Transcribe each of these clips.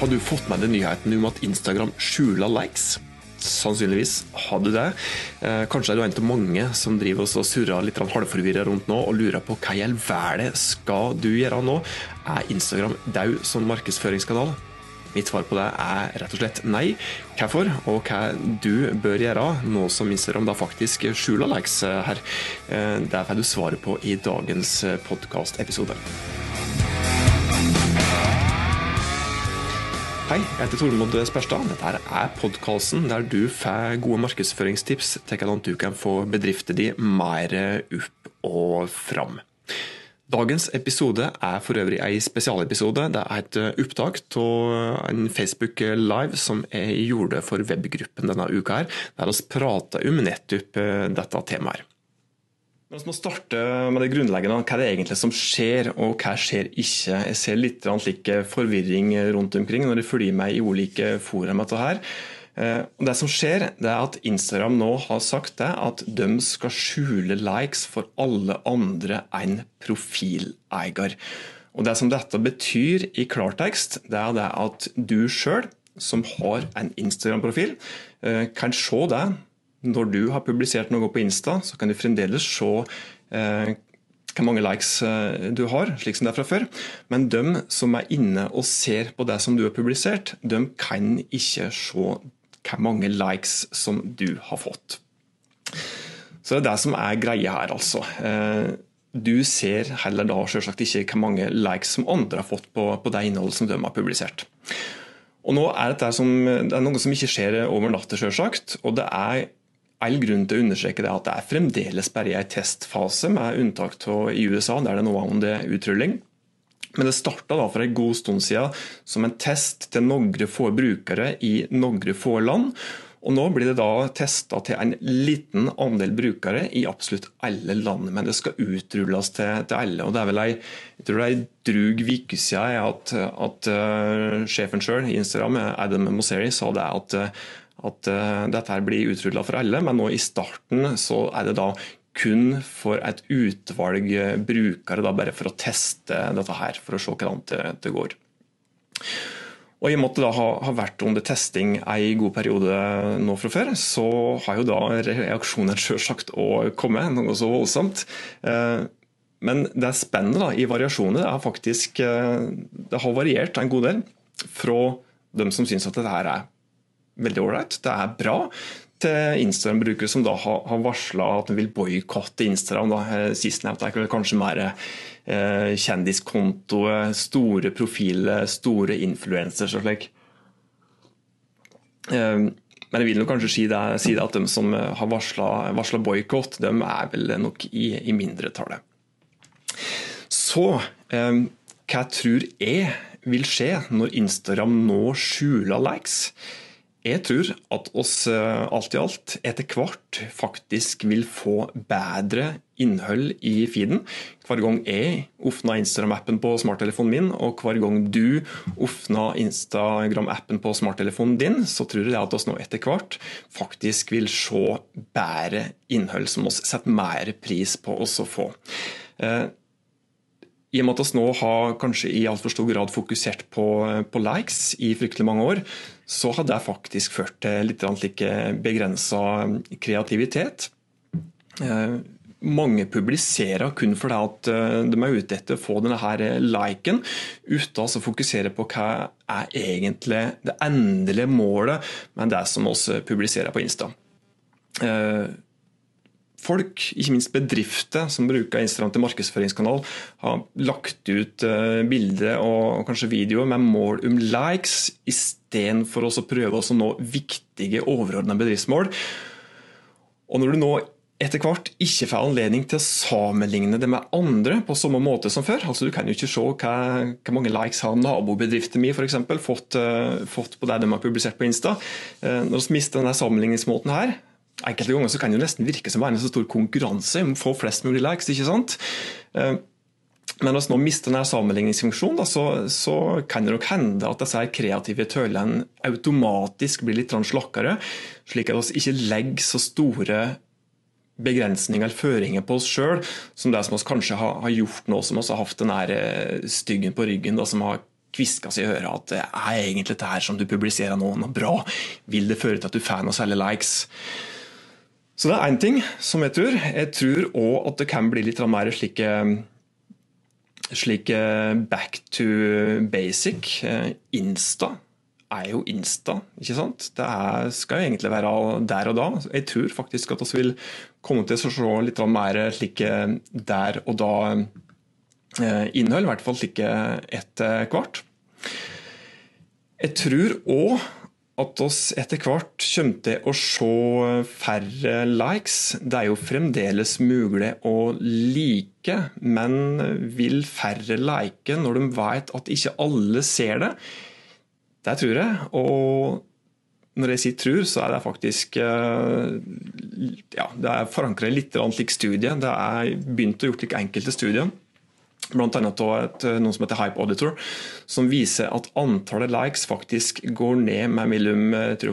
Har du fått med deg nyheten om at Instagram skjuler likes? Sannsynligvis har du det. Eh, kanskje er du en av mange som driver og surrer litt halvforvirra rundt nå og lurer på hva i all verden skal du gjøre nå? Er Instagram død som markedsføringskanal? Mitt svar på det er rett og slett nei. Hvorfor, og hva du bør gjøre nå som Instagram da faktisk skjuler likes her, eh, det får du svaret på i dagens podkastepisode. Hei, jeg heter Tormod Sperstad. Dette er podkasten der du får gode markedsføringstips til hvordan du kan få bedriften din mer opp og fram. Dagens episode er for øvrig en spesialepisode. Det er et opptak av en Facebook Live som jeg gjorde for webgruppen denne uka, her, der vi prater om nettopp dette temaet. Vi må starte med det grunnleggende. Hva er det egentlig som skjer, og hva skjer ikke? Jeg ser litt slik forvirring rundt omkring når jeg følger meg i ulike fora med dette. her. Det som skjer, det er at Instagram nå har sagt det, at de skal skjule likes for alle andre enn profileier. Og Det som dette betyr i klartekst, det er det at du sjøl, som har en Instagram-profil, kan se det når du har publisert noe på Insta, så kan du fremdeles se eh, hvor mange likes eh, du har, slik som det er fra før. Men de som er inne og ser på det som du har publisert, de kan ikke se hvor mange likes som du har fått. Så det er det som er greia her, altså. Eh, du ser heller da selvsagt ikke hvor mange likes som andre har fått på, det innholdet som de har publisert. Og nå er dette som, det er noe som ikke skjer over natta, selvsagt. Og det er all grunn til å understreke det at det er fremdeles bare i en testfase, med unntak av i USA, der det nå er under utrulling. Men det starta for en god stund siden som en test til noen få brukere i noen få land. Og Nå blir det da testa til en liten andel brukere i absolutt alle land. Men det skal utrulles til, til alle. og Det er vel det er ei drug uke siden at, at uh, sjefen sjøl i Instagram, Adam Mosseri, sa det at uh, at uh, dette blir utrulla for alle, men nå i starten så er det da kun for et utvalg brukere, da, bare for å teste dette her, for å se hvordan det, går. Og I og med at det da har, vært under testing en god periode nå fra før, så har jo da reaksjonen selvsagt å komme, noe så voldsomt. Uh, men det da, i variasjoner. Er faktisk, det har variert en god del fra dem som syns at dette her er veldig ålreit. Det er bra til Instagram-brukere som da har, har varsla at de vil boikotte Instagram. Eh, sistnevnte er kanskje mer eh, kjendiskontoer, store profiler, store influensere og slik. Eh, men jeg vil nok kanskje si det, si det at de som har varsla boikott, de er vel nok i, i mindretallet. Så hva tror jeg vil skje når Instagram nå skjuler likes? Jeg tror at oss eh, alt i alt etter hvert faktisk vil få bedre innhold i feeden. Hver gang jeg åpner Instagram-appen på smarttelefonen min, og hver gang du åpner Instagram-appen på smarttelefonen din, så tror jeg at oss nå etter hvert faktisk vil se bedre innhold som oss setter mer pris på oss å få. Eh, i og med at vi nå har kanskje i altfor stor grad fokusert på, på, likes i fryktelig mange år, så har det faktisk ført til litt like begrensa kreativitet. Eh, mange publiserer kun fordi at eh, de er ute etter å få denne her liken, uten å fokusere på hva er egentlig det endelige målet med det som vi publiserer på Insta. Eh, folk, ikke minst bedrifter som bruker Instagram til markedsføringskanal, har lagt ut uh, bilder og, kanskje videoer med mål om likes, istedenfor å prøve å nå viktige overordna bedriftsmål. Og når du nå etter hvert ikke får anledning til å sammenligne det med andre på samme måte som før. altså Du kan jo ikke se hva, hva mange likes har nabobedriften min for eksempel, fått, uh, fått på det de har publisert på Insta. Uh, når vi mister denne sammenligningsmåten her, Enkelte ganger så kan det nesten virke som å være en så stor konkurranse om å få flest mulig likes. ikke sant? Eh, men hvis nå mister denne sammenligningsfunksjonen, så, så, kan det nok hende at disse kreative tølene automatisk blir litt slakkere, slik at vi ikke legger så store begrensninger eller føringer på oss sjøl som det som vi kanskje har, har, gjort nå som vi har hatt den styggen på ryggen, da, som har kviska seg i øret at det er egentlig det her som du publiserer nå, noe bra? Vil det føre til at du får noen særlige likes? Så det er én ting som jeg tror. Jeg tror òg at det kan bli litt mer slike slik back to basic. Insta er jo Insta, ikke sant? Det er, skal jo egentlig være der og da. Jeg tror faktisk at vi vil komme til å se litt mer slike der og da eh, i hvert fall slike etter hvert. Jeg tror òg at oss etter hvert kommer til å se færre likes. Det er jo fremdeles mulig å like, men vil færre like når de vet at ikke alle ser det? Det tror jeg. Og når jeg sier tror, så er det faktisk eh, ja, det er forankret litt slik studie. Det er begynt å gjort like enkelte studier. Blant annet et, noe som heter Hype Auditor, som viser at antallet likes faktisk går ned med mellom,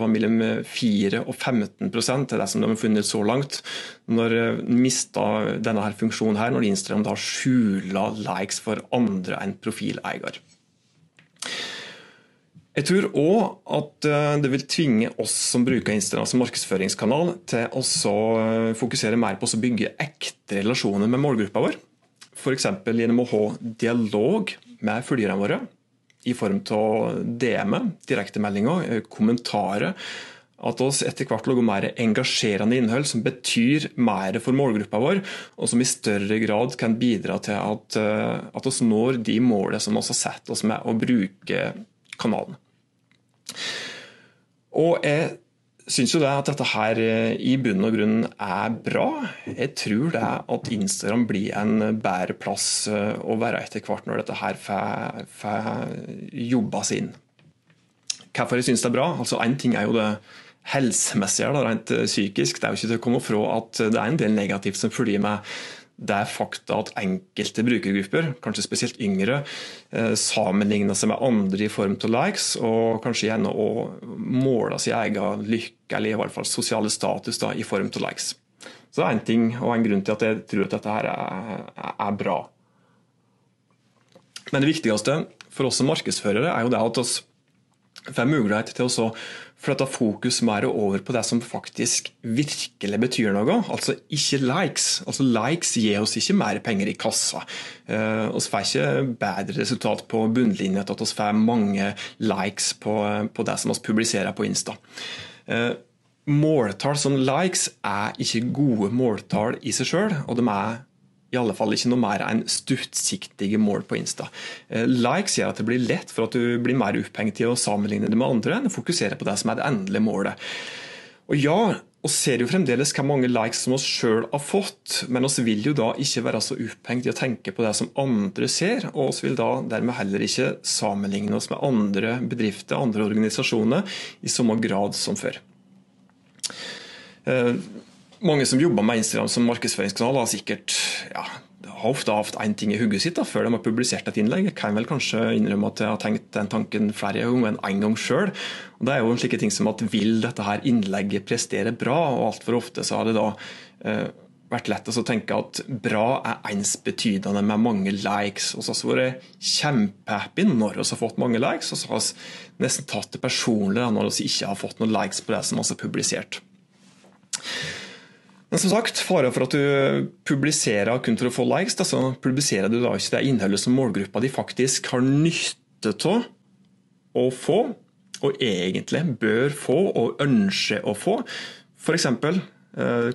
mellom 4 og 15 til det som de har funnet så langt. Når de eh, mista denne her funksjonen her, når Instagram da skjuler likes for andre enn profileier. Jeg tror òg at eh, det vil tvinge oss som bruker Instagram som markedsføringskanal, til å eh, fokusere mer på å bygge ekte relasjoner med målgruppa vår. F.eks. gjennom å ha dialog med følgerne våre i form av DM-er, direktemeldinger, eh, kommentarer. At oss etter hvert lager mer engasjerende innhold som betyr mer for målgruppa vår, og som i større grad kan bidra til at, at oss når de målene som vi har satt oss med å bruke kanalen. Og jeg syns jo det at dette her eh, i bunn og grunn er bra. Jeg tror det at Instagram blir en bedre plass eh, å være etter hvert når dette her får jobba seg inn. Hvorfor jeg syns det er bra? Altså Én ting er jo det helsemessige, rent eh, psykisk. Det er jo ikke til å komme fra at det er en del negativt som følger med det er fakta at enkelte brukergrupper, kanskje spesielt yngre, eh, sammenligner seg med andre i form av likes, og kanskje gjerne å måle sin egen lykke, eller i hvert fall sosiale status, da, i form av likes. Så det er én ting og en grunn til at jeg tror at dette her er, er bra. Men det viktigste for oss som markedsførere er jo det at vi får mulighet til å flytte fokus mer over på det som faktisk virkelig betyr noe. Altså ikke likes. Altså Likes gir oss ikke mer penger i kassa. Uh, vi får ikke bedre resultat på bunnlinja til at vi får mange likes på, på det som vi publiserer på Insta. Uh, måltall som likes er ikke gode måltall i seg sjøl, og de er i alle fall ikke noe mer enn stuttsiktige mål på Insta. Eh, likes gjør at det blir lett for at du blir mer opphengt i å sammenligne det med andre enn å fokusere på det som er det endelige målet. Og ja, vi ser jo fremdeles hvor mange likes som oss sjøl har fått, men oss vil jo da ikke være så opphengt i å tenke på det som andre ser, og oss vil da dermed heller ikke sammenligne oss med andre bedrifter, andre organisasjoner, i samme grad som før. Mange som jobber med Instagram som markedsføringskanal, har sikkert ja, har ofte hatt én ting i hodet sitt da, før de har publisert et innlegg. Jeg kan vel kanskje innrømme at jeg har tenkt den tanken flere ganger enn én gang sjøl. Det er jo en slike ting som at vil dette her innlegget prestere bra? og Altfor ofte så har det da eh, vært lett å tenke at bra er ensbetydende med mange likes. Og så har vi vært kjempehappy når vi har fått mange likes, og så har vi nesten tatt det personlig når vi ikke har fått noen likes på det som vi har publisert. Men som sagt, fare for at du publiserer kun for å få likes, da, så publiserer du da ikke det innholdet som målgruppa di faktisk har nytte av å få, og egentlig bør få og ønsker å få. F.eks. Eh,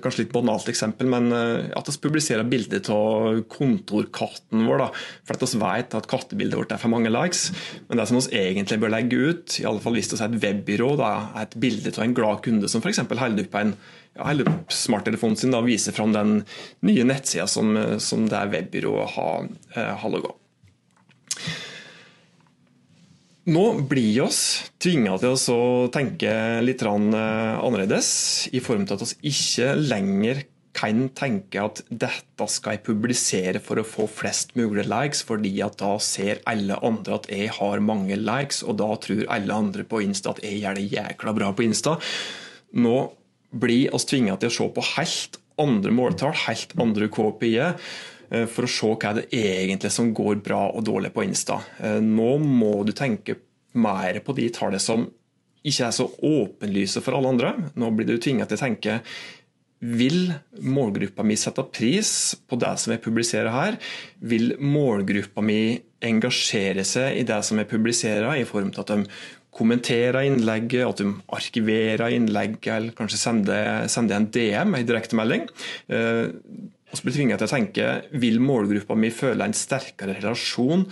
kanskje litt banalt eksempel, men eh, at vi publiserer bilder av kontorkatten vår. Da, for at vi vet at kattebildet vårt er for mange likes. Men det som vi egentlig bør legge ut, i alle fall hvis vi er et webbyrå, da, er et bilde av en glad kunde som f.eks. holder opp en ja, smarttelefonen sin og viser fram den nye nettsida som, som det webbyrået har, eh, har laga. Nå blir oss tvinga til å tenke litt eh, annerledes, i form til at vi ikke lenger kan tenke at dette skal jeg publisere for å få flest mulig likes, fordi at da ser alle andre at jeg har mange likes, og da tror alle andre på Insta at jeg gjør det jækla bra på Insta. Nå blir oss tvinga til å se på helt andre måltall, helt andre KPI-er. For å se hva det egentlig som går bra og dårlig på Insta. Nå må du tenke mer på de tallene som ikke er så åpenlyse for alle andre. Nå blir du tvinget til å tenke vil målgruppa mi sette pris på det som jeg publiserer her? Vil målgruppa mi engasjere seg i det som jeg publiserer, i form av at de kommenterer innlegget, at de arkiverer innlegget, eller kanskje sender, sender en DM, en direktemelding? Og så blir tvinget til å tenke vil målgruppa mi føle en sterkere relasjon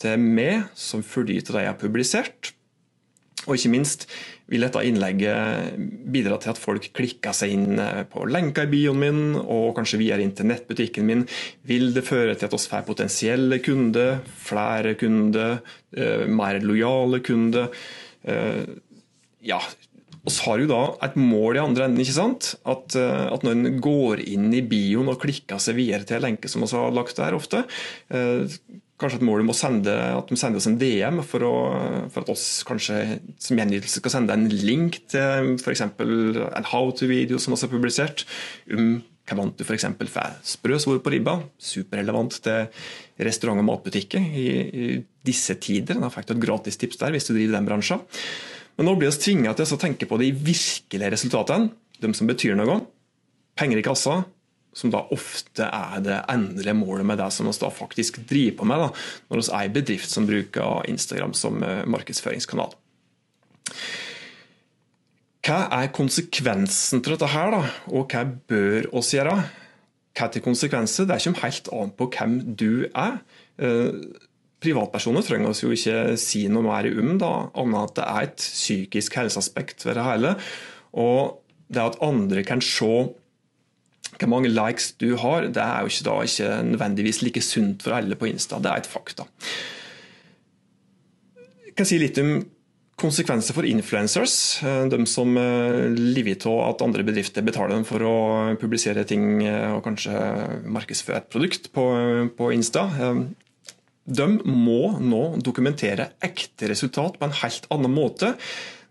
til meg som følge av det jeg har publisert? Og ikke minst vil dette innlegget bidra til at folk klikker seg inn eh, på lenka i bioen min, og kanskje videre inn til nettbutikken min. Vil det føre til at oss får potensielle kunder, flere kunder, eh, mer lojale kunder? Eh, ja, så har jo da et mål i andre enden. ikke sant? At, at når en går inn i bioen og klikker seg videre til en lenke som vi har lagt der ofte, kanskje et mål om å sende, at de sender oss en DM for, å, for at oss kanskje som gjengivelse skal sende en link til f.eks. en how to-video som også er publisert, om vant du f.eks. får sprø svor på ribba. Superrelevant til restaurant- og matbutikker i, i disse tider. Da fikk du et gratistips der hvis du driver den bransjen. Men nå blir vi tvinga til å tenke på de virkelige resultatene, de som betyr noe. Penger i kassa, som da ofte er det endelige målet med det som vi da faktisk driver på med, da, når vi er en bedrift som bruker Instagram som eh, markedsføringskanal. Hva er konsekvensen til dette, her, da? og hva bør oss gjøre? Hva til konsekvenser? Det kommer helt an på hvem du er. Privatpersoner trenger oss jo ikke si noe mer om, da, annet at det er et psykisk helseaspekt ved det hele. Og det at andre kan se hvor mange likes du har, det er jo ikke, da, ikke nødvendigvis like sunt for alle på Insta. Det er et fakta. Jeg kan si litt om konsekvenser for influencers. Eh, de som eh, lever av at andre bedrifter betaler dem for å publisere ting eh, og kanskje markedsføre et produkt på, på Insta. De må nå dokumentere ekte resultat på en helt annen måte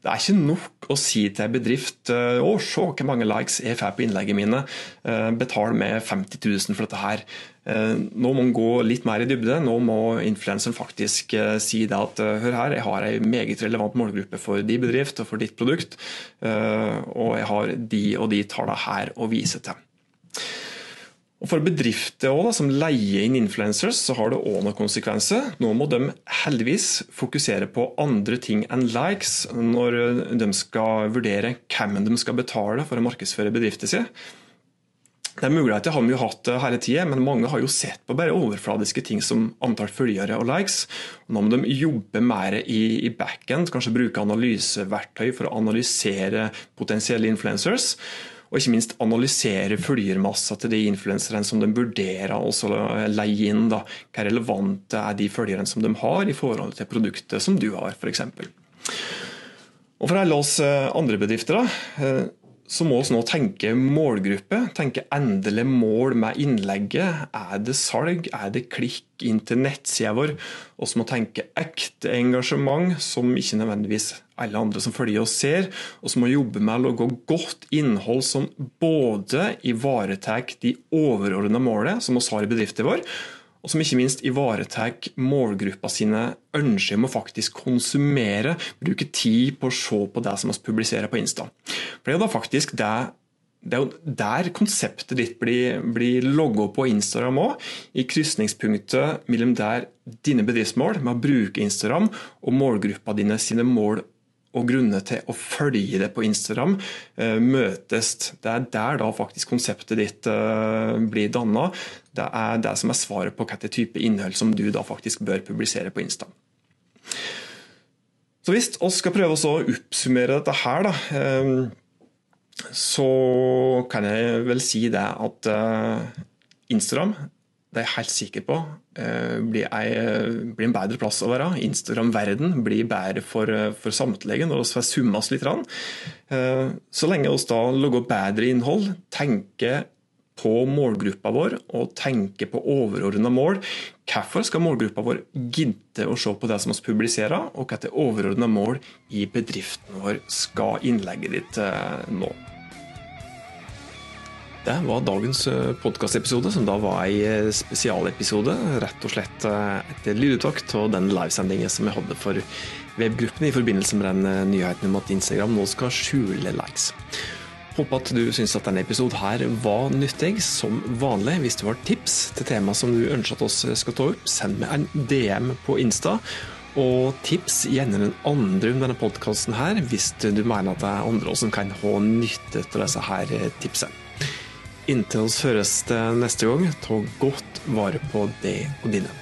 det er ikke nok å si til en bedrift eh, å se hvor mange likes jeg får på innleggene mine, eh, betal med 50 000 for dette her. Eh, nå må en gå litt mer i dybde. Nå må influenseren faktisk si det at hør her, jeg har en meget relevant målgruppe for din bedrift og for ditt produkt, og jeg har de og de tallene her å vise til. Og For bedrifter også, som leier inn influencers, så har det òg noen konsekvenser. Nå må de heldigvis fokusere på andre ting enn likes når de skal vurdere hvem de skal betale for å markedsføre bedriften sin. Det er muligheter har vi jo hatt hele tida, men mange har jo sett på bare overfladiske ting som antall følgere og likes. Nå må de jobbe mer i, i backend, kanskje bruke analyseverktøy for å analysere potensielle influencers og ikke minst analysere følgermassa til de influenserne som de vurderer å leie inn. Da. Hva relevante er de følgerne som de har i forhold til produktet som du har, f.eks. Og for alle oss eh, andre bedrifter da, eh, så må vi nå tenke målgruppe. Tenke endelig mål med innlegget. Er det salg? Er det klikk inn til nettsida vår? Så må tenke ekte engasjement, som ikke nødvendigvis alle andre som følger oss ser. Og så må jobbe med å lage godt innhold som både ivaretar de overordnede målene som vi har i bedriften vår, og som ikke minst ivaretar målgruppa sine ønsker om å faktisk konsumere, bruke tid på å se på det som vi publiserer på Insta. For Det er jo da faktisk det det er jo der konseptet ditt blir, blir logga på Instagram òg. I krysningspunktet mellom der dine bedriftsmål med å bruke Instagram og målgruppa dine sine mål og grunner til å følge det på Instagram uh, møtes. Det er der da faktisk konseptet ditt uh, blir danna. Det er det som er svaret på hvilken type innhold som du da faktisk bør publisere på Insta. Så hvis vi skal prøve å oppsummere dette her, da, uh, så kan jeg vel si det at Instagram det er jeg helt sikker på eh, jeg, blir, en bedre plass å være. Instagram-verden blir bedre for, for samtlige når vi får summa oss litt. Eh, så lenge vi da lager bedre innhold, tenker på målgruppa vår og tenker på overordna mål. Hvorfor skal målgruppa vår gidde å se på det som vi publiserer, og hvilke overordna mål i bedriften vår skal innlegget ditt eh, nå? Det var dagens eh, podkastepisode, som da var ei eh, spesialepisode. Rett og slett eh, et lydopptak av den livesendingen som jeg hadde for webgruppene i forbindelse med den nyheten om at Instagram nå skal skjule likes. Håper at du syns at denne episoden her var nyttig. Som vanlig, hvis du har tips til tema som du ønsker at oss skal ta opp, send meg en DM på Insta. Og tips gjerne den andre om denne podkasten her, hvis du mener at det er andre som kan ha nytte av disse her tipsene. Inntil oss høres det neste gang, ta godt vare på det og dine.